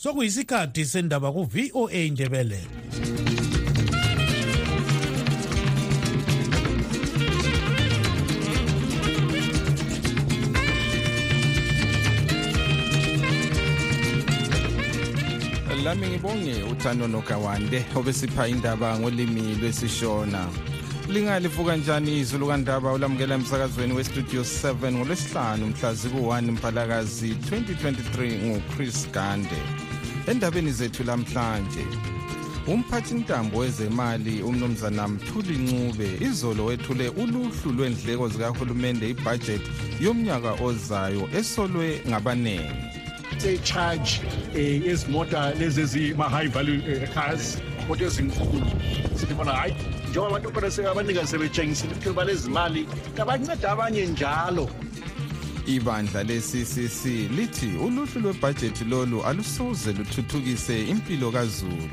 sokuyisikhathi sendaba ku-voa indebele lami ngibonge uthando nogawande obesipha indaba ngolimi lwesishona. Lingalivuka njani izulu kandaba ulamukela emsakazweni westudio 7 ngolwesihlanu mhla ziku-1 mphalakazi 2023 nguchris gande. Endabeni zethu lamhlanje umphathi ntambo wezemali umnumzana mthuli ncube izolo wethule uluhlu lwendleko zikahulumende ibhajethi yomnyaka ozayo esolwe ngabaningi se-charge um ezimota lezi ezima-high value eh, cars imoto ezinkulu. Sithi bona hhayi njengoba abantu khona abanikazi sebetshengisile ukuthi balezi mali kabanceda abanye njalo ibandla le-ccc lithi uluhlu lwebhajethi lolu alusoze luthuthukise impilo kazulu.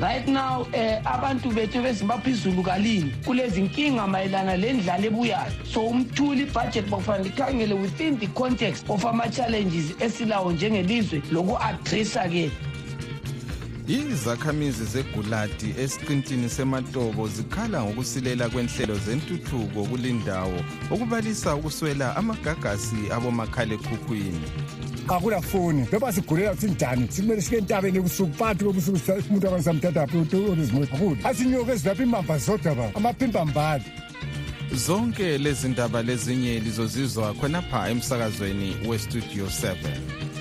Right now eh abantu bethu bezimbapha kalini kulezi nkinga mayelana lendlala ebuyayo. So umthuli ibudget bakufanele ikhangele within the context of ama-challenges esilawo njengelizwe loku-adressa-ke izakhamizi zeguladi esiqintini sematobo zikhala ngokusilela kwenhlelo zentuthuko kulindawo okubalisa ukuswela amagagasi abomakhalekhukhwini. Akulafoni noma sigulela ukuthi njani? Sikumele sike entabeni ebusuku phakathi kobusuku umuntu abantu samthatha olezimoto akuli asinyoke ezilapha imamba zodwa ba amaphimbambali zonke lezi ndaba lezinye lizozizwa khonapha emsakazweni westudio 7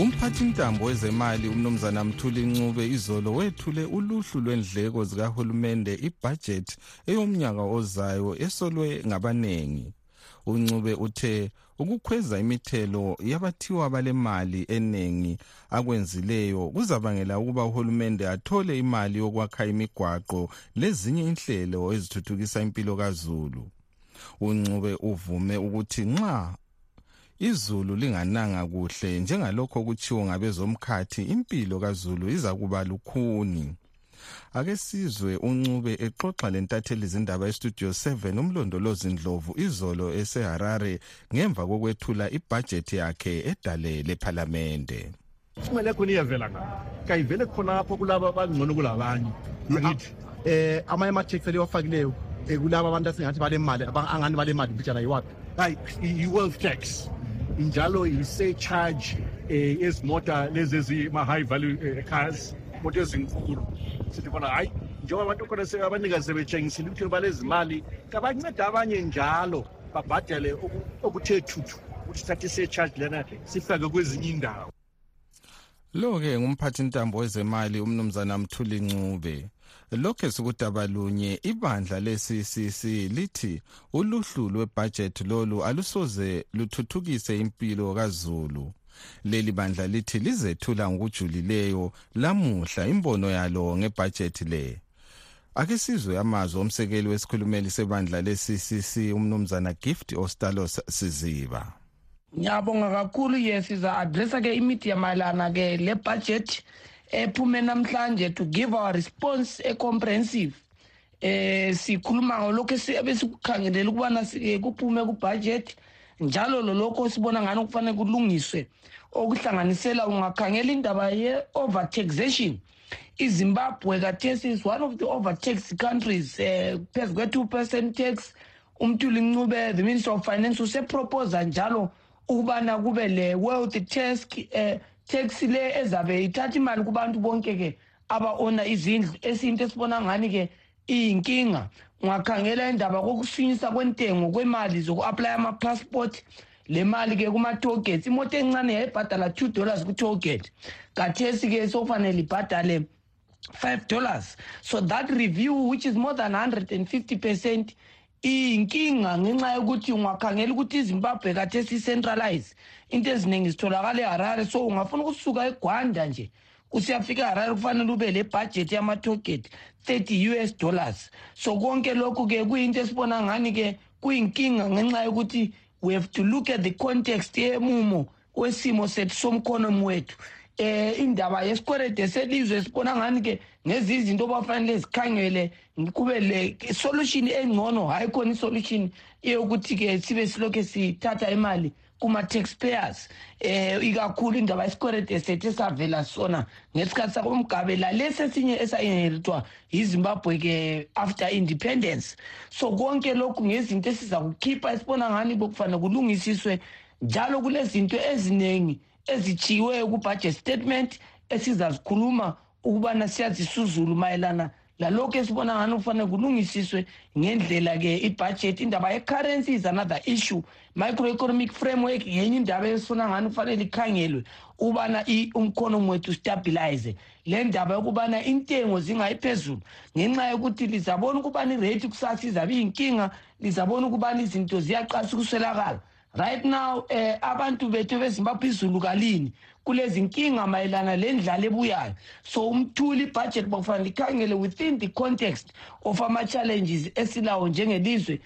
umphathintambo wezemali umnumzana mthuli ncube izolo wethule uluhlu lwendleko zikahulumende ibhajethi eyomnyaka ozayo esolwe ngabaningi uncube uthe ukukhweza imithelo yabathiwa balemali eningi akwenzileyo kuzabangela ukuba uhulumende athole imali yokwakha imigwaqo lezinye inhlelo ezithuthukisa impilo kazulu. Uncube uvume ukuthi nxa izulu lingananga kuhle njengalokho kuchiwo ngabezomkhathi impilo kazulu iza kuba lukhuni. Ake sizwe uncube exoxa lentatheli zindaba estudio 7 umlondolozi ndlovu izolo eseharare ngemva kokwethula ibhajethi yakhe edale lephalamende. Imali yakhona iyavela ngapha. Kayivele khonapho kulaba abangcono kulabanye. Angithi eh amanye ama-tax aliwafakileyo um kulaba abantu asingathi balemali angani balemali mbijana yiwaphi? Hayi i-wealth tax njalo i-surcharge eh ezimota lezi ezima-high value eh, cars imoto ezinkulu. Sithi khona hhayi njengoba abantu khona abanikazi sebetshengisile ukuthi balezi mali kabanceda abanye njalo babhadale okuthe thuthu ukuthi thathe i-surcharge lena sifake kwezinye indawo lo-ke ngumphathi ntambo wezemali umnumzana mthuli ncube lokhu sikudaba lunye ibandla le-ccc lithi uluhlu lwebhajethi lolu alusoze luthuthukise impilo kazulu. Leli bandla lithi lizethula ngokujulileyo lamuhla imbono yalo ngebhajethi le. Ake sizwe amazwi omsekeli wesikhulumeli sebandla le-ccc umnumzana gift ostalos siziba. Ngiyabonga kakhulu. Ye siza-adressa-ke imidiya mayelana-ke le budget ephume namhlanje to give our response e-comprehensive. Eh sikhuluma ngolokho ebesikukhangelela ukubana kuphume kubudget njalo lolokho sibona ngani kufanele kulungiswe okuhlanganisela ungakhangela indaba ye-overtaxation. Izimbabwe kathesi is one of the overtaxed countries um uh, phezu kwe-two percent tax. Umthuli ncube the minister of finance useproposa njalo ukubana kube le wealth task um uh, tax le ezabe ithatha imali kubantu bonke ke aba-ona izindlu. Esiyinto esibona ngani-ke iyinkinga. Ungakhangela indaba kokufinyisa kwentengo kwemali zoku-aplya ama-passport. Le mali-ke kuma-tollgates imoto encane yayibhadala two dollars ku-tollgate. Kathesi-ke sokufanele ibhadale five dollars. So that review which is more than 150 percent iyinkinga ngenxa yokuthi ungakhangela ukuthi izimbabwe kade si-centralize into eziningi zitholakala eharare. So ungafuna ukusuka egwanda nje usiyafika eharare kufanele ube le budget yama-toget 30 us dollars. So konke lokhu-ke kuyinto esibona ngani-ke kuyinkinga ngenxa yokuthi we have to look at the context yemumo wesimo sethu somkhonomi wethu. Eh indaba yesikwerede selizwe sibona ngani ke ngezi izinto bafanele zikhangele kube le solution engcono hayi khona isolution yokuthi ke sibe silokhe sithatha imali kuma-taxpayers. Eh ikakhulu indaba yesikwerede sethu esavela sona ngesikhathi sakomgabela lesi esinye esayinheritwa yizimbabwe-ke after independence. So konke lokhu ngezinto esiza kukhipha esibona ngani bokufanele kulungisiswe njalo kulezinto eziningi ezitshiweyo ku-budget statement esizazikhuluma ukubana siyazisuzulu mayelana lalokhu esibona ngani kufanele kulungisiswe ngendlela-ke ibudget indaba ye-currency is another issue. Microeconomic framework yenye indaba esifuna ngani kufanele ikhangelwe ukubana umkhonomi wethu stabilize. Le ndaba yokubana intengo zingayi phezulu ngenxa yokuthi lizabona ukubana irate kusasa izabe iyinkinga lizabona ukubana izinto ziyaqasa ukuswelakala. Right now eh abantu bethu bezimbabwe izulu kalini kulezi nkinga mayelana lendlala ebuyayo. So umthuli ibudget bakufanele ikhangele within the context of ama-challenges esilawo njengelizwe.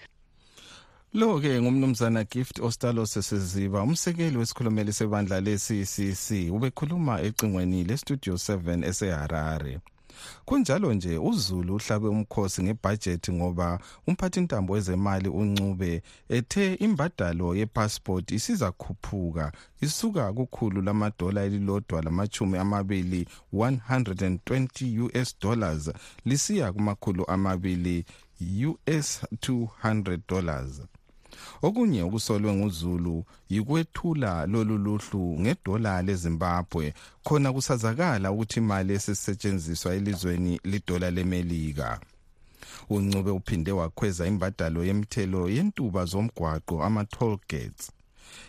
Lo-ke ngumnumzana gift ostalo sesiziba umsekeli wesikhulumeli sebandla le-ccc ubekhuluma ecingweni lestudio 7 eseharare. Kunjalo nje uzulu uhlabe umkhosi ngebhajethi ngoba umphathintambo wezemali uncube ethe imbadalo yepassport isizakhuphuka isuka kukhulu lamadola elilodwa lamachumi amabili 120 US dollars lisiya kumakhulu amabili US 200 dollars. Okunye okusolwe nguzulu yikwethula lolu luhlu ngedola lezimbabwe. Khona kusazakala ukuthi imali esisetshenziswa elizweni lidola lemelika. Uncube uphinde wakhweza imbadalo yemthelo yentuba zomgwaqo ama-toll gates.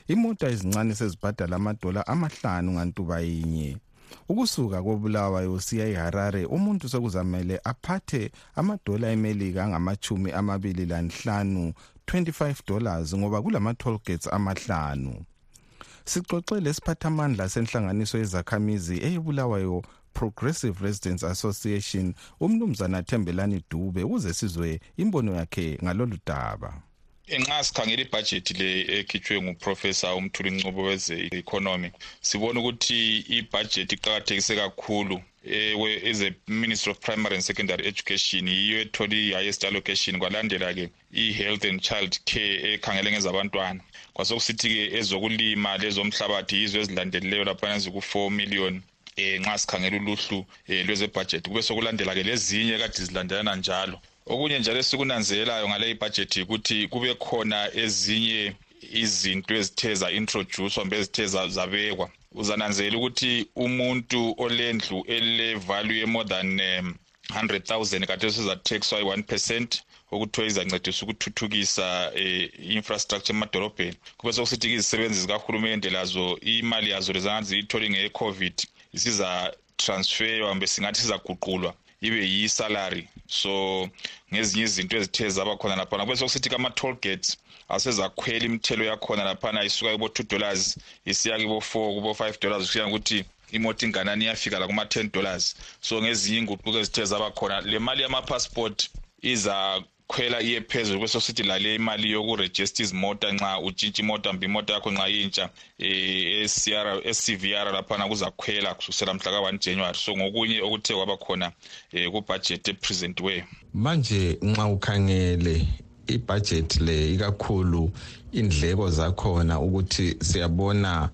Imota ezincane sezibhadala amadola amahlanu ngantuba yinye. Ukusuka kobulawayo siya eharare umuntu sekuzamele aphathe amadola emelika angamachumi amabili lanhlanu 25 dollars ngoba kulama toll gates amahlanu. Sixoxe lesiphathamandla senhlanganiso yezakhamizi eyibulawayo Progressive Residents Association umnumzana Thembelani Dube ukuze sizwe imbono yakhe ngalolu daba. Nxa sikhangela ibhajethi le ekhitshwe nguprofessor umthuli ncubo weze-economy sibona ukuthi ibhajethi iqakathekise kakhulu as a ministry of primary and secondary education yiyo ethola i-highest allocation. Kwalandela-ke i-health and child care ekhangele ngezabantwana. Kwasokusithi-ke ezokulima lezomhlabathi yizo ezilandelileyo laphana ziku-four million eh nxa sikhangela uluhlu eh lwezebhajethi. Kube sokulandela-ke lezinye kade zilandelana njalo. Okunye njalo esikunanzelelayo ngale ibhajethi ukuthi kube khona ezinye izinto ezithe za-introduce kumbe ezithe zabekwa. Uzananzela ukuthi umuntu olendlu ele-value ye-more than um, 100,000 kade sizathexwa i-1 percent okuthiwa izancedisa ukuthuthukisa eh, infrastructure emadolobheni. Kube sokusithi izisebenzi zikahulumende lazo imali yazo lezangathi ziyithole ngeye-covid isiza-transferwa kumbe singathi sizaguqulwa ibe yi-salary. So ngezinye izinto ezithe zaba khona laphana kube sokusithi kama-toll gates asezakhwela imithelo yakhona laphana isuka kibo-two dollars isiya kibo-four kubo-five dollars kusiya ngokuthi imoto inganani iyafika la kuma-ten dollars. So ngezinye inguquko ezithe zaba khona le mali yama-passport izakhwela iye phezulu kwesosithi lale imali yokurejista izimota nxa utshintsha imota mbe imota yakho nxa yintsha um ecvr laphana kuzakhwela kusukisela mhla ka-one january. So ngokunye okuthe kwaba khona um kubhajethi epresentiweyo manje nxa ukhangele ibhajethi le ikakhulu indleko zakhona ukuthi siyabona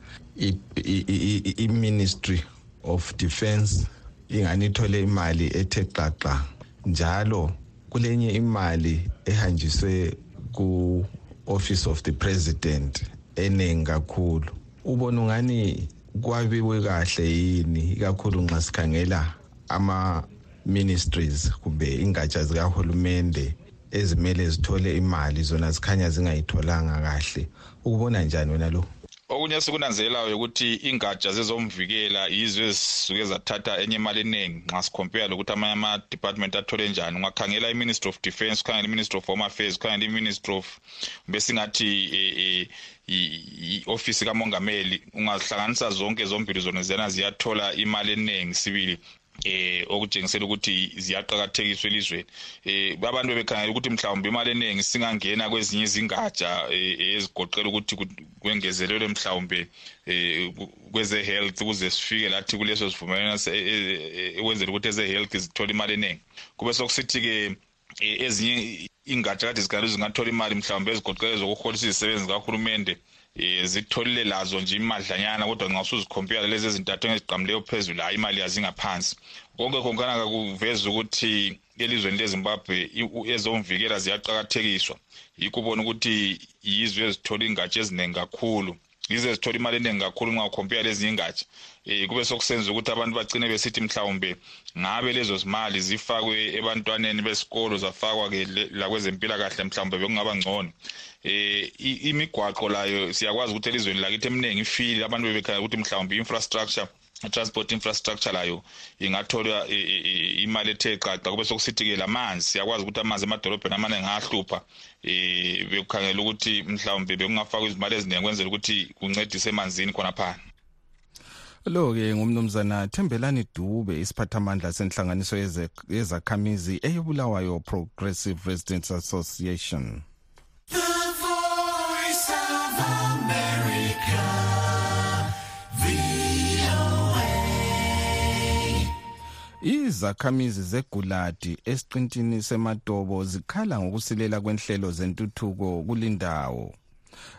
i-ministry of defense ingani ithole imali ethe xaxa njalo kulenye imali ehanjiswe ku-office of the president eningi kakhulu. Ubona ungani kwabiwe kahle yini ikakhulu nxa sikhangela ama-ministries kumbe ingatsha zikahulumende ezimele zithole imali zona zikhanya zingayitholanga kahle. Ukubona njani wena lo? Okunye esikunanzelelayo ukuthi ingatsha zezomvikela yizo ezisuke zathatha enye imali eningi nxa sikhompare lokuthi amanye ama-department athole njani. Ungakhangela i-ministry of defence ukhangela i-ministry of home affairs ukhangela i-ministry of besingathi i-ofisi kamongameli. Ungazihlanganisa zonke zombili zona ziyana ziyathola imali eningi sibili. Eh okutshengisela ukuthi ziyaqhakathekiswa elizweni. Eh abantu bebekhangela ukuthi mhlawumbe imali eningi singangena kwezinye izingatsha eh, ezigoqela ukuthi kwengezelelwe mhlawumbe eh kweze health ukuze sifike lathi kuleso sivumelwano ekwenzela ukuthi eze health zithola imali eningi. Kube sokusithi ke ezinye ingatsha kade zikhangela zingathola imali mhlawumbe ezigoqela zokuholisa izisebenzi zikahulumende eh zitholile lazo nje imadlanyana kodwa nxa usuzikhompiyela lezi ezintathu engeziqamuleyo phezulu hayi imali yazingaphansi. Konke khonkana kuveza ukuthi elizweni lezimbabwe ezomvikela ziyaqakathekiswa. Yikho ubona ukuthi yizwe ezithola ingatsha eziningi kakhulu. Yize zithola imali eningi kakhulu nxa ukhompiyela lezinye ingatsha. Um kube sokusenza ukuthi abantu bagcine besithi mhlawumbe ngabe lezo zimali zifakwe ebantwaneni besikolo zafakwa-ke lakwezempilakahle mhlawumbe bekungaba ngcono. Eh imigwaqo layo siyakwazi ukuthi elizweni lakithi eminingi ifile abantu bebekhangela ukuthi mhlawumbe i-infrastructure transport infrastructure layo ingathola imali ethe qaqa kube sokusithi-ke la manzi siyakwazi ukuthi amanzi emadolobheni amaningi ayahlupha um bekukhangela ukuthi mhlawumbe bekungafakwa izimali eziningi kwenzela ukuthi kuncedise emanzini khonaphana. Lo-ke ngumnumzana thembelani dube isiphathamandla senhlanganiso yezakhamizi eyobulawayo progressive residents association. Izakhamizi zeguladi esiqintini sematobo zikhala ngokusilela kwenhlelo zentuthuko kulindawo.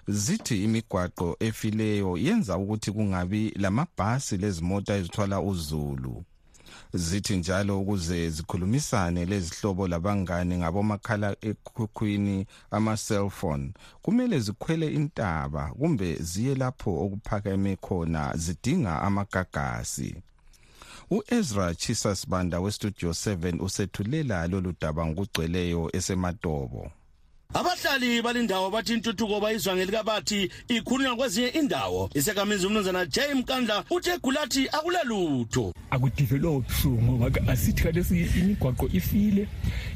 Zithi imigwaqo efileyo yenza ukuthi kungabi lamabhasi lezimota ezithwala uzulu. Zithi njalo ukuze zikhulumisane lezihlobo labangani ngabomakhala ekhukhwini ama-cellphone kumele zikhwele intaba kumbe ziye lapho okuphakeme khona zidinga amagagasi. uEzra Chisas Banda westudio 7 usethulela lolu daba ngokugcweleyo esematobo abahlali balindawo bathi intuthuko bayizwa ngelikabathi ikhulunywa kwezinye indawo. Isekamizi umnumzana j mkandla uthe gulathi akulalutho. Akudevelophi so ngoba asithi kalesi imigwaqo ifile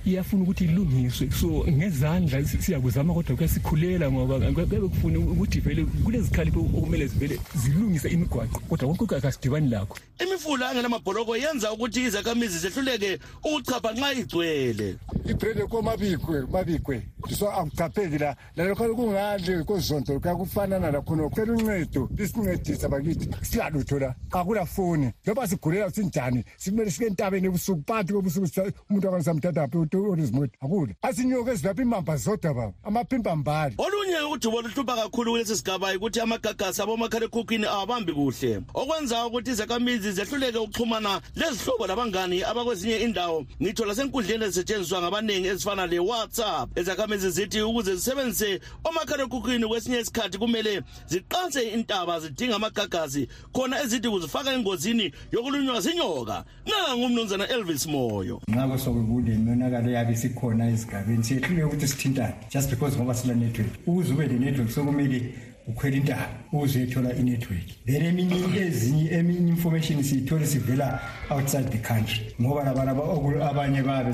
iyafuna ukuthi ilungiswe. So ngezandla siyakuzama kodwa kuyasikhulela ngoba kuyabe kufuna ukuthi vele kulezikhalipho okumele zivele zilungise imigwaqo kodwa konke akasidibani lakho. Imifula engelamabholoko yenza ukuthi izakhamizi zehluleke ukuchapha nxa igcwele. Ibrede komabikwe mabikwe. So akucapheki la. Lalokho kungale kozonto kuyakufanana lakhona cela uncedo lisincedisa bakithi. Silalutho la akula foni njengoba sigulela sinjani simele sike entabeni ebusuku phakathi kobusuku umuntu akwanisa mthathaphi olizimota akula asinyoka ezilapha imamba zodwa baba amaphimbambali olunye udubo luhlupha kakhulu kulesi sigaba ukuthi amagagasi abomakhalekhukhwini awabambi kuhle. Okwenza ukuthi izakhamizi zehluleke ukuxhumana lezihlobo labangani abakwezinye indawo ngitho lasenkundleni ezisetshenziswa ngabaningi ezifana le-whatsapp izakhamizi zithi ukuze zisebenzise omakhalekhukhwini kwesinye isikhathi kumele ziqanse intaba zidinga amagagasi khona ezithi kuzifaka engozini yokulunywa zinyoka. Nanga ngumnumzana elvis moyo. Nxa sokule monakalo eyabe isikhona ezigabeni siyehluleke ukuthi sithintane. Just because ngoba sila network ukuze ube le-network sokumele ukhwela intaba ukuze uyethola inetwork. Then eminye ezinye eminye information siyithole sivela outside the country. Ngoba labantu abanye babe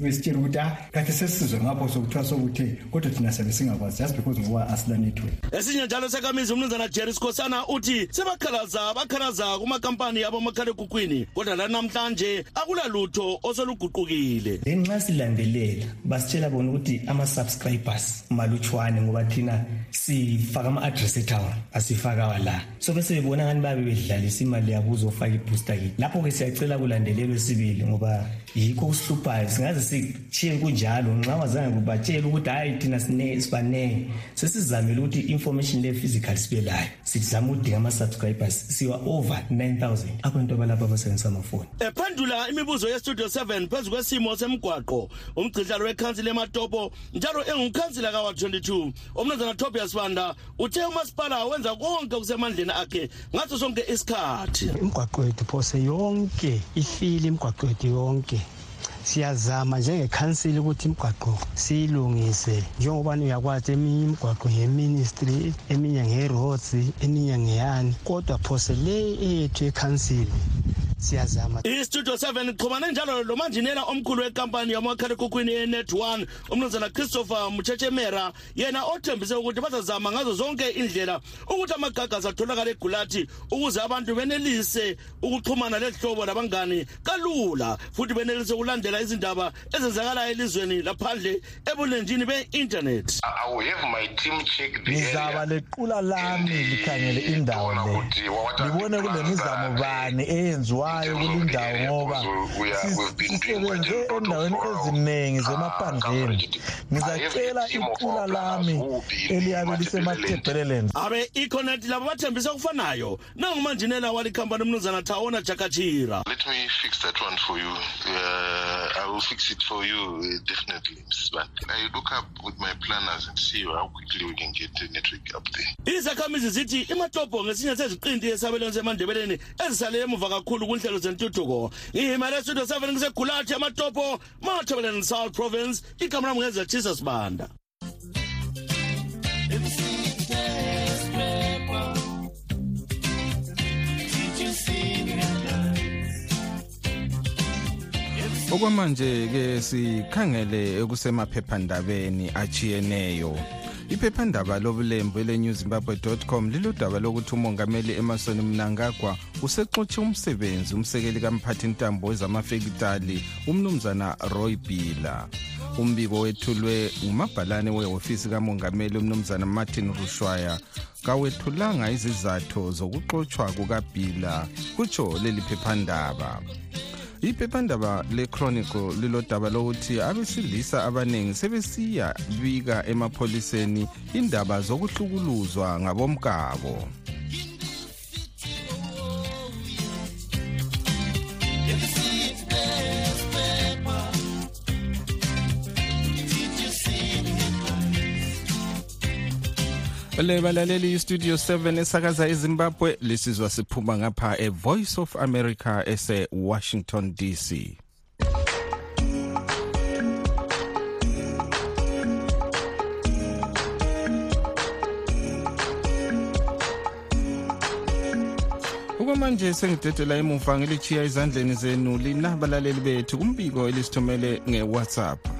besitshela ukuthi ah kathi sesizwe ngapho sokuthiwa sokuthe kodwa thina sabe singakwazi. Just because ngoba asila network. Esinye njalo sekamizi umnumzana jerry sikhosana uthi sebakhalaza bakhalaza kumakampani abomakhalekhukhwini kodwa lanamhlanje akula lutho osoluguqukile ngenxa silandelela basitshela bona ukuthi ama-subscribers malutshwane ngoba thina sifaka ama-address etown asifakawa la. So bese bebona ngani babe bedlalisa imali yabo uzofaka ibooster kit lapho-ke siyacela kulandelelwe sibili ngoba yikho kusihluphayo singaze sitshiye kunjalo nxa wazange kubatshela ukuthi hhayi thina sibanenge sesizamele ukuthi i-information le physical sibe layo. Sizama ukudinga ama-subscribers siwa over 9000 abantu abalapho abasebenzisa amafoni. Ephendula imibuzo yestudio 7 phezu kwesimo semgwaqo. Umgcidlalo wekhansila ematopo njalo engumkhansila kawa 22 umnumzana tobias banda uthe umasipala wenza konke okusemandleni akhe ngaso sonke isikhathi. Imigwaqo yethu phose yonke ifile imigwaqo yethu yonke. Siyazama njengekhansili ukuthi imigwaqo siyilungise njengobani uyakwazi eminye imigwaqo ngeministry eminye nge-roads eminye ngeyani. Kodwa phose le eyethu ekhansili siyazama. Istudio 7 xhumane njalo lo manjinela omkhulu wenkampani yamakhalekhukhwini yenet one umnumzana christopher mutshetshe-mera. Yena othembise ukuthi bazazama ngazo zonke indlela ukuthi amagagasi atholakala egulathi ukuze abantu benelise ukuxhumana lehlobo labangani kalula futhi benelise ukulandela izindaba ezenzakalayo elizweni laphandle ebulenjini be-internet. Ngizaba lequla lami likhangele indawo le ngibone kulemizamo bani eyenziwayo kulindawo ngoba sisebenze endaweni eziningi zemaphandleni ngizacela iqula lami eliyabe lisemathebheleland abe iconet labo bathembise okufanayo nangumanjinela walikhampani umnumzana thawona jakachira Let me fix that one for you. Uh, I will fix it for you, uh, definitely, but. I look up with my planners and see how quickly we can get the network up there. izakhamizi zithi imatobho ngesinye seziqinti esabelweni semandebeleni ezisale emuva kakhulu kunhlelo zentuthuko ngihimele studio 7 ngisegulathi amatobho mathebeleni south province. Igama lami ngeze jesus banda. Okwamanje ke sikhangele ekusemaphephandabeni achiyeneyo iphephandaba lobulembu eleNewZimbabwe.com lilodaba lokuthi umongameli Emerson Mnangagwa usexotshe umsebenzi umsekeli kamphathi ntambo wezamafekitali umnumzana Roy Bila umbiko wethulwe ngumabhalane wehofisi kamongameli umnumzana Martin Rushwaya. Kawethulanga izizathu zokuxotshwa kukabhila kutsho leli phephandaba. Iphephandaba le-chronicle lilodaba lokuthi abesilisa abaningi sebesiya bika emapholiseni indaba zokuhlukuluzwa ngabomkabo le balaleli istudio 7 esakaza ezimbabwe lisizwa siphuma ngapha e-voice of america ese-washington dc okwamanje sengidedela emuva ngilichiya ezandleni zenu lina balaleli bethu kumbiko elisithumele nge-whatsapp.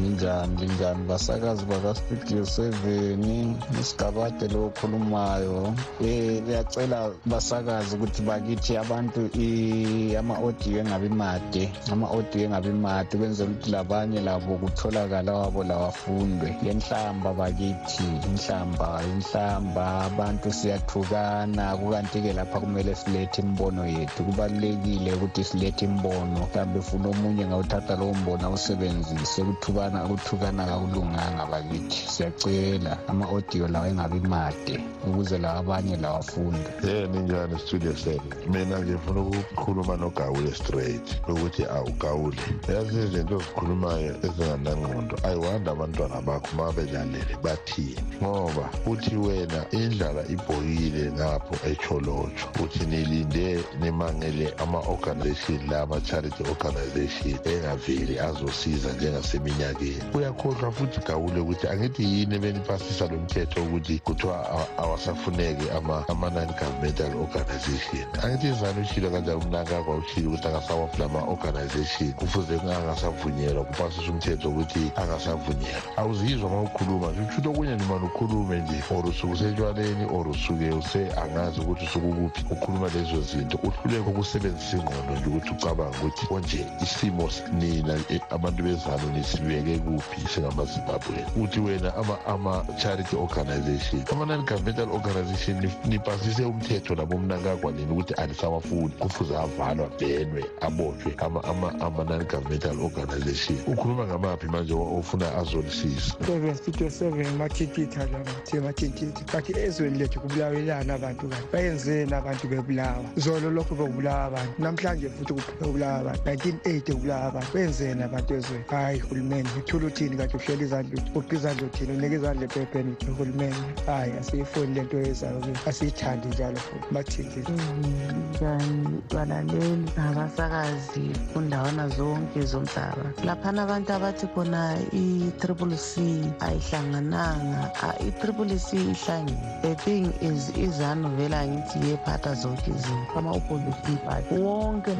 Linjani linjani basakazi bakastudio 7 isigabade lo okhulumayo. Um liyacela basakazi ukuthi bakithi abantu ama-audio engabi made ama-audio engabi made kwenzela ukuthi labanye labo kutholakala wabo lawafundwe. Yenhlamba bakithi inhlamba inhlamba abantu siyathukana. Kukanti-ke lapha kumele silethe imbono yethu. Kubalulekile ukuthi silethe imbono mhlawumbe funa omunye ngawuthatha lowo mbono awusebenzise. Kuthuka ukuthukana ukuthukana kakulunganga bakithi. Siyacela ama-audio lawo engabi made ukuze lawa abanye lawafunde ye ninjani studio seven mina ngifuna ukukhuluma nogawule straight ukuthi awugawule yazi izinto ozikhulumayo ezinganangqondo ayiwanda abantwana bakho ma bedlalele bathini. Ngoba uthi wena indlala ibhokile ngapho echolotsho uthi nilinde nimangele ama-organization la ama-charity organization engaveli azosiza njengaseminyakeni uyakhohlwa futhi gawule ukuthi angithi yini benipasisa lo mthetho ukuthi kuthiwa awasafuneki ama-non-governmental organization. Angithi izani utshilo kanjani umnangagwa utshile ukuthi angasawaphi lama-organization kufuze angasavunyelwa kupasisa umthetho ukuthi angasavunyelwa. Awuzizwa ma ukhuluma nje utshuthi okunye nimane ukhulume nje or usuke usetshwaleni or usuke angazi ukuthi usuke ukuphi ukhuluma lezo zinto uhluleke ukusebenzisa ingqondo nje ukuthi ucabanga ukuthi konje isimo nina abantu bezalo nisibeke kuphi singamazimbabweni uthi wena ama-charity organization ama-non-governmental organization nipasise umthetho labo ukuthi anisawafuni. Kufuze avalwa bhenwe abotshwe ama-non-governmental organization. Ukhuluma ngamaphi manje ofuna azolisisa ezweni lethu kubulawelana abantu kanti bayenzeni abantu bebulawa. Zolo lokhu bekubulawa abantu. Namhlanje futhi abantu. 1980 kubulawa abantu. Abantu ezweni. Hayi hulumende ithula uthini kade uhleli izandla uqi izandla uthini? Unika izandla ephepheni uhulumeni hhayi asiyifuni le nto yezayo ke asiyithandi njalo futhi. Bathile njani balaleli nabasakazi kundawana zonke zomhlaba. Laphana abantu abathi khona i-triple c ayihlangananga i-triple c ihlangene. The thing is izanu vele angithi yephatha zonke izinto. Ama-opposition party wonke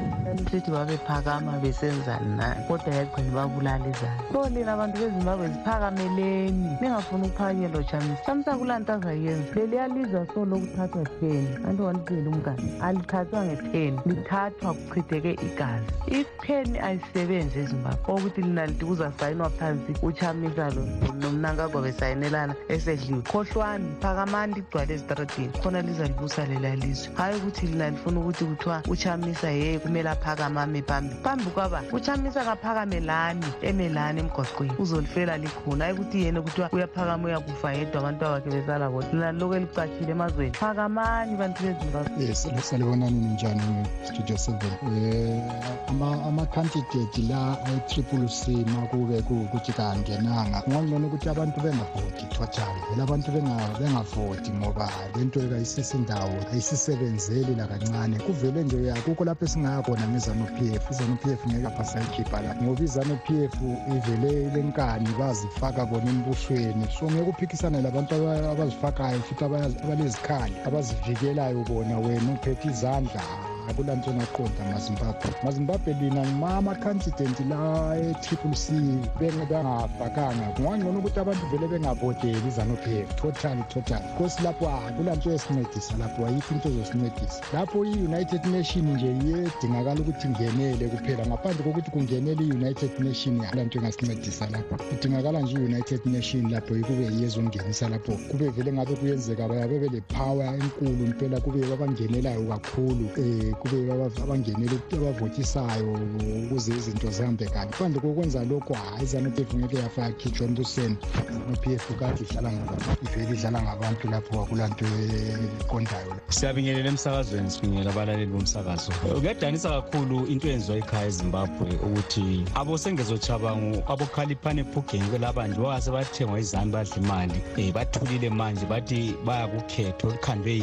sithi babephakama besenzani nani kodwa yagcina babulala izanu so lina abantu bezimbabwe ziphakameleni ningafuni ukuphakanyelwa chamisa chamisa kulanto azayenza leliyalizwa so lokuthathwa ten. Anti wanitshela umngane alithathwa nge-ten. Lithathwa kuchitheke igazi. If ten ayisebenzi ezimbabwe okuthi lina lithi kuzasayinwa phansi uchamisa lo nomnankagwa besayinelana esedliwe. Khohlwani phakamani ligcwale ezitradini khona lizalibusa lela lizwe. Hhayi ukuthi lina lifuna ukuthi kuthiwa uchamisa ye kumele aphakame ame phambi phambi kwaba uchamisa kaphakamelani emelani emgwaqweni uzolifela likhona hayi ukuthi yena kuthiwa uyaphakama uyakufa yedwa abantu bakhe besala bodwa. Lina lokhu elicatshile emazweni. Phakamani bantu bezimbabwe. Yes salibona nini njani nge-studio seven? Um ama-candidate la e-triple c ma kube kuwukuthi kangenanga. Kungangcono ukuthi abantu bengavoti total vele abantu bengavoti ngoba le nto kayisisindawo ayisisebenzeli lakancane kuvele nje akukho lapho esingaya khona ngezanu p f. Izanu p f ngeke apha sayikhipha lapho ngoba izanu p f ivele lenkani bazifaka bona embusweni. So ngeke uphikisane labantu abazifakayo futhi abalezikhali abazivikelayo bona wena uphethe izandla akulanto engaqonda mazimbabwe. mazimbabwe lina ngima-amakhansidenti la e-triple c bengafakanga kungangcono ukuthi abantu vele bengavoteli izanu-p f totally totally because lapho akulanto esincedisa lapho ayikho into ezosincedisa lapho i-united nation nje iyedingakala ukuthi ingenele kuphela ngaphandle kokuthi kungenele i-united nation akulanto engasincedisa lapho. Kudingakala nje i-united nation lapho kube yiyezongenisa lapho. Kube vele ngabe kuyenzeka bayabe bele-power enkulu mpela kube babangenelayo kakhulu um kube abangenela abavotisayo ukuze izinto zihambe phandle kokwenza izanu-p f ngeke embusweni f kade idlala ivele idlala ngabantu lapho akulanto eqondayo siyabingelela emsakazweni sibingelela abalaleli bomsakazo. Kuyadanisa kakhulu into eyenziwa ekhaya ezimbabwe ukuthi abokhaliphane ephugeni izanu badla imali um bathulile manje bathi baya kukhetho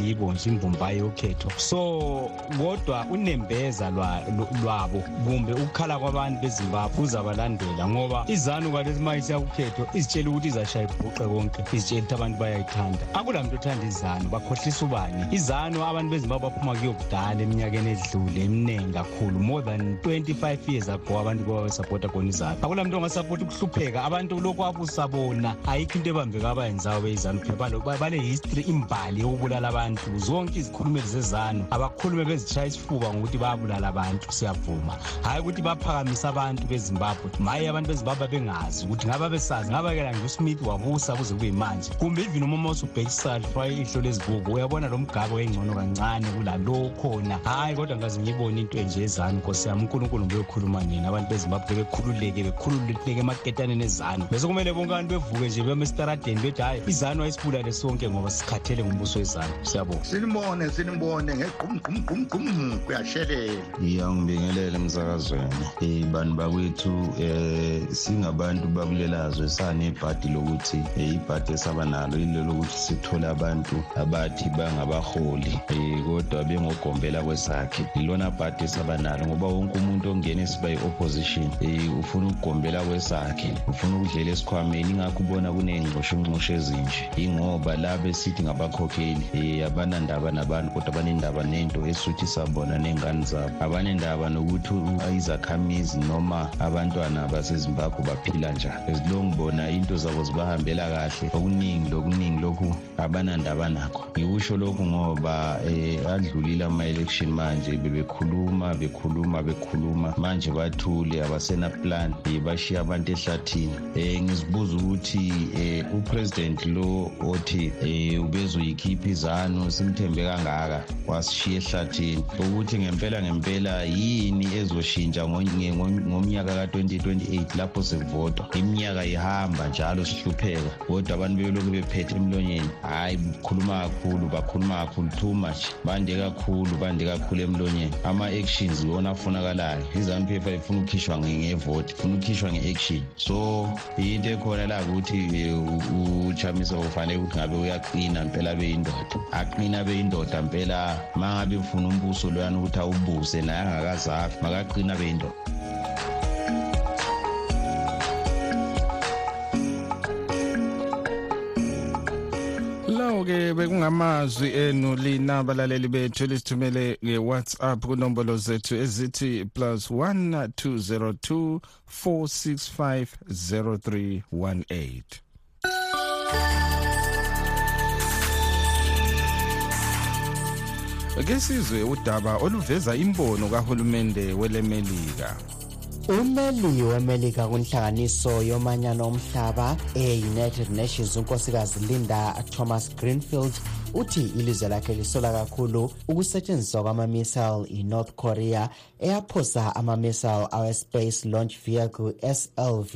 yibo nje imbumbayi yokhetho. So kodwa unembeza lwabo. Kumbe ukukhala kwabantu bezimbabwe kuzabalandela ngoba izanu kalesi ma isiyakukhetho izitshela ukuthi izashaya ibhuqe konke izitshela ukuthi abantu bayayithanda. Akula muntu othanda izanu bakhohlisa ubani? Izanu abantu bezimbabwe baphuma kuyo kudala eminyakeni edlule eminingi kakhulu. More than 25 years ago abantu babesapota khona izanu. Akula muntu ongasapota ukuhlupheka abantu lokhu abusabona ayikho into ebambeka abayenzayo beyizanu phela. Bale-history imbali yokubulala abantu. Zonke izikhulumeli zezanu abakhulume bezishaya isifuba ngokuthi bayabulala abantu siyavuma. Hhayi ukuthi baphakamisa abantu bezimbabwe maye abantu bezimbabwe bengazi ukuthi ngaba besazi ngabakela wabusa kuze kube manje kumbe even ihlo uyabona lo kancane kulalo khona. Kodwa ngaze ngiyibone into nkosi yami unkulunkulu abantu bezimbabwe bekhululeke bekhululeke emaketaneni ezanu. Bese kumele bonke abantu bevuke nje beme esitaradeni bethi izanu ayisibulale sonke ngoba sikhathele ngumbuso wezanu. Siyabonga. Ngegqumgqumgqumgqum kuyashelela. Iya ngibingelele emsakazweni bantu bakwethu um singabantu bakulelazwe sanebhadi lokuthi um ibhadi esaba nalo yilo lokuthi sithole abantu abathi bangabaholi. Um kodwa bengogombela kwesakhe. Ilona bhadi esaba nalo ngoba wonke umuntu ongena esiba yi-opposition um ufuna ukugombela kwesakhe. Ufuna ukudlela esikhwameni ingakho ubona kuney'ngxoshongxosho ezinje. Yingoba la besithi ngabakhokheli um abanandaba nabantu kodwa banendaba nento esuthi sabona ney'ngane zabo. Abanendaba nokuthi izakhamizi noma abantwana basezimbabwe baphila njani. Ezilo ngibona into zabo zibahambela kahle okuningi lokuningi lokhu abanandaba nakho. Ngikusho lokhu ngoba um adlulile ama-election manje bebekhuluma bekhuluma bekhuluma. Manje bathule abasena-plan bashiya abantu ehlathini. Um ngizibuza ukuthi um upresident lo othi um ubezoyikhipha izanu simthembe kangaka wasishiya ehlathini ukuthi ngempela ngempela yini ezoshintsha ngomnyaka ka-2028 lapho sekuvotwa iminyaka ihamba njalo sihlupheka kodwa abantu belokhu bephethe emlonyeni. Hhayi khuluma kakhulu bakhuluma kakhulu too much. Bande kakhulu bande kakhulu emlonyeni. Ama-actions iwona afunakalayo. Izanu p f ifuna ukukhishwa ngevoti ifuna ukukhishwa nge-action. So into ekhona la ukuthi uchamisa kufanele ukuthi ngabe uyaqina mpela beyindoda aqina beyindoda mpela. Ma ngabe ufuna umbuso loyana ukuthi awubuse naye angakazafi. Makaqina beyindoda ke bekungamazwi enu lina abalaleli bethu elisithumele nge-whatsapp kunombolo zethu ezithi plus 1202 465 0318 ke sizwe udaba oluveza imbono kahulumende welemelika. Umeli wemelika kwinhlanganiso yomanyano omhlaba e-united nations unkosikazi linda thomas greenfield uthi ilizwe lakhe lisola kakhulu ukusetshenziswa kwama-missile i-north korea eyaphosa ama-missile awe-space launch vehicle slv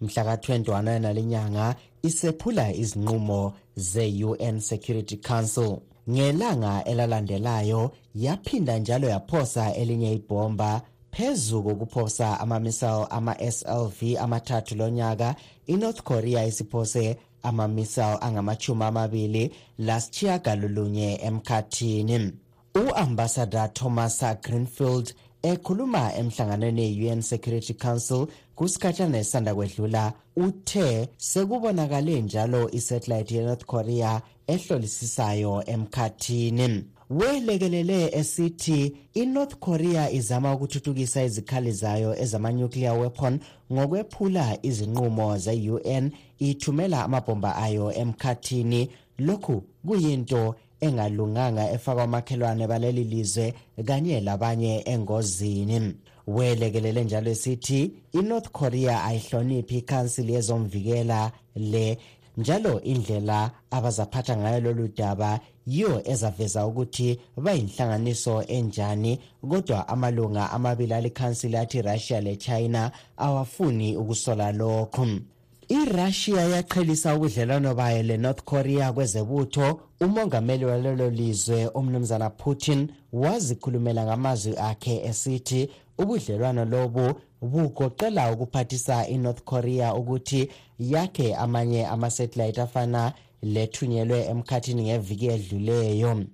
mhla ka-21 nalenyanga isephula izinqumo ze-un security council. Ngelanga elalandelayo yaphinda njalo yaphosa elinye ibhomba phezu kokuphosa ama-missile ama-slv amathathu lonyaka inorth korea isiphose ama-missile angamachumi amabili lasitshiyagalolunye emkhathini. U-ambassador thomas greenfield ekhuluma emhlanganweni ye-un security council kusikhatshana esanda kwedlula uthe sekubonakale njalo isatellite yenorth korea ehlolisisayo emkhathini. Welekelele esithi inorth korea izama ukuthuthukisa izikhali zayo ezama-nuclear weapon ngokwephula izinqumo ze-un ithumela amabhomba ayo emkhathini. Lokhu kuyinto engalunganga efaka omakhelwane baleli lizwe kanye labanye engozini. Welekelele njalo esithi inorth korea ayihloniphi ikhansili yezomvikela le njalo indlela abazaphatha ngayo lolu daba yiyo ezaveza ukuthi bayinhlanganiso enjani kodwa amalunga amabili alikhansili athi russia lechina awafuni ukusola lokhu irussia yaqhelisa ubudlelwano bayo lenorth korea kwezebutho. Umongameli walelo lizwe umnumzana putin wazikhulumela ngamazwi akhe esithi ubudlelwano lobu bugoqela ukuphathisa inorth korea ukuthi yakhe amanye ama-satellite afana lethunyelwe emkhathini ngeviki edluleyo.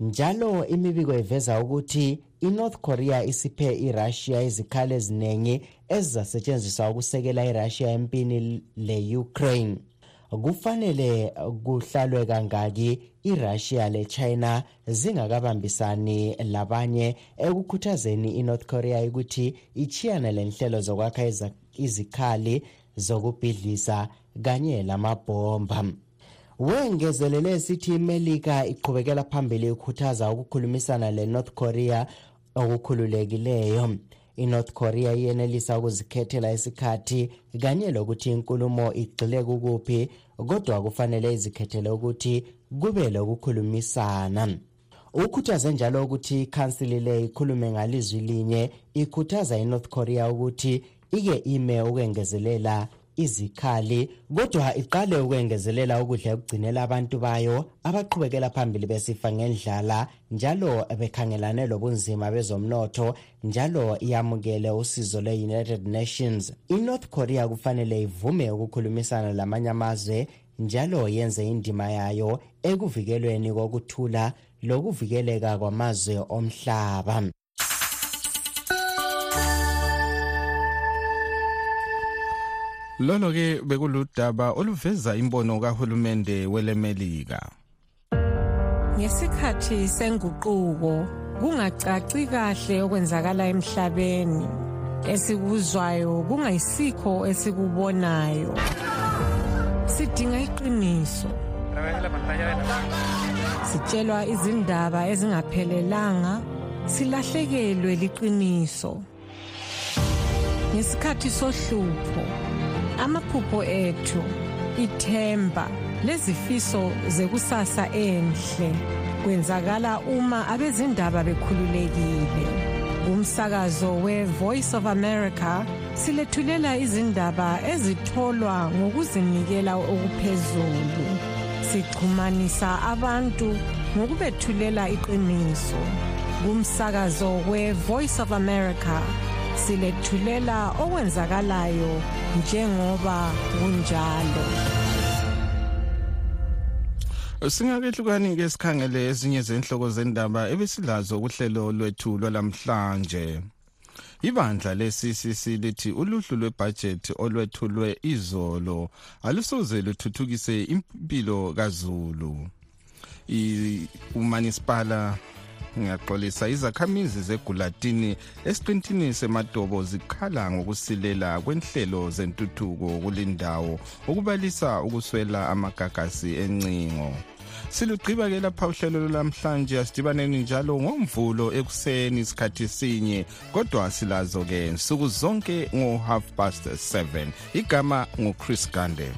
Njalo imibiko iveza ukuthi inorth korea isiphe irussia izikhali eziningi ezizasetshenziswa ukusekela irussia empini le-ukraine. Kufanele kuhlalwe kangaki irussia lechina zingakabambisani labanye ekukhuthazeni inorth korea ukuthi ichiyane lenhlelo zokwakha izikhali zokubhidlisa kanye lamabhomba wengezelele esithi imelika iqhubekela phambili ikhuthaza ukukhulumisana le-north korea okukhululekileyo. Inorth korea iyenelisa ukuzikhethela isikhathi kanye lokuthi inkulumo igxile kukuphi kodwa kufanele izikhethele ukuthi kube lokukhulumisana. Ukhuthaze njalo ukuthi ikhansili le ikhulume ngalizwi linye ikhuthaza inorth korea ukuthi ike ime ukwengezelela izikhali kodwa iqale ukwengezelela ukudla ekugcinela abantu bayo abaqhubekela phambili besifa ngendlala njalo bekhangelane lobunzima bezomnotho njalo iyamukele usizo lwe-united nations. Inorth korea kufanele ivume ukukhulumisana lamanye amazwe njalo yenze indima yayo ekuvikelweni kokuthula lokuvikeleka kwamazwe omhlaba. Lolo ke bekuludaba oluveza imbono kahulumende welemelika. Ngesikhathi senguquko kungacaci kahle okwenzakala emhlabeni. Esikuzwayo kungayisikho esikubonayo. Sidinga iqiniso. Sitshelwa izindaba ezingaphelelanga silahlekelwe liqiniso. Ngesikhathi sohlupho amaphupho ethu ithemba lezifiso zekusasa enhle kwenzakala uma abezindaba bekhululekile. Umsakazo we-voice of america silethulela izindaba ezitholwa ngokuzinikela okuphezulu. Sixhumanisa abantu ngokubethulela iqiniso. Kumsakazo we-voice of america silethulela okwenzakalayo njengoba kunjalo. Singakehlukani ke sikhangele ezinye zenhloko zendaba ebesilazo kuhlelo lwethu lwalamhlanje ibandla le-ccc lithi uluhlu lwebhajethi olwethulwe izolo alusoze luthuthukise impilo kazulu. Umanisipala ngiyaxolisa izakhamizi zegulatini esiqintini semadobo zikhala ngokusilela kwenhlelo zentuthuko kulindawo ukubalisa ukuswela amagagasi encingo. Silugqiba-ke lapha uhlelo lwamhlanje asidibaneni njalo ngomvulo ekuseni isikhathi sinye kodwa silazo-ke nsuku zonke ngo-half past 7 igama nguchris gande.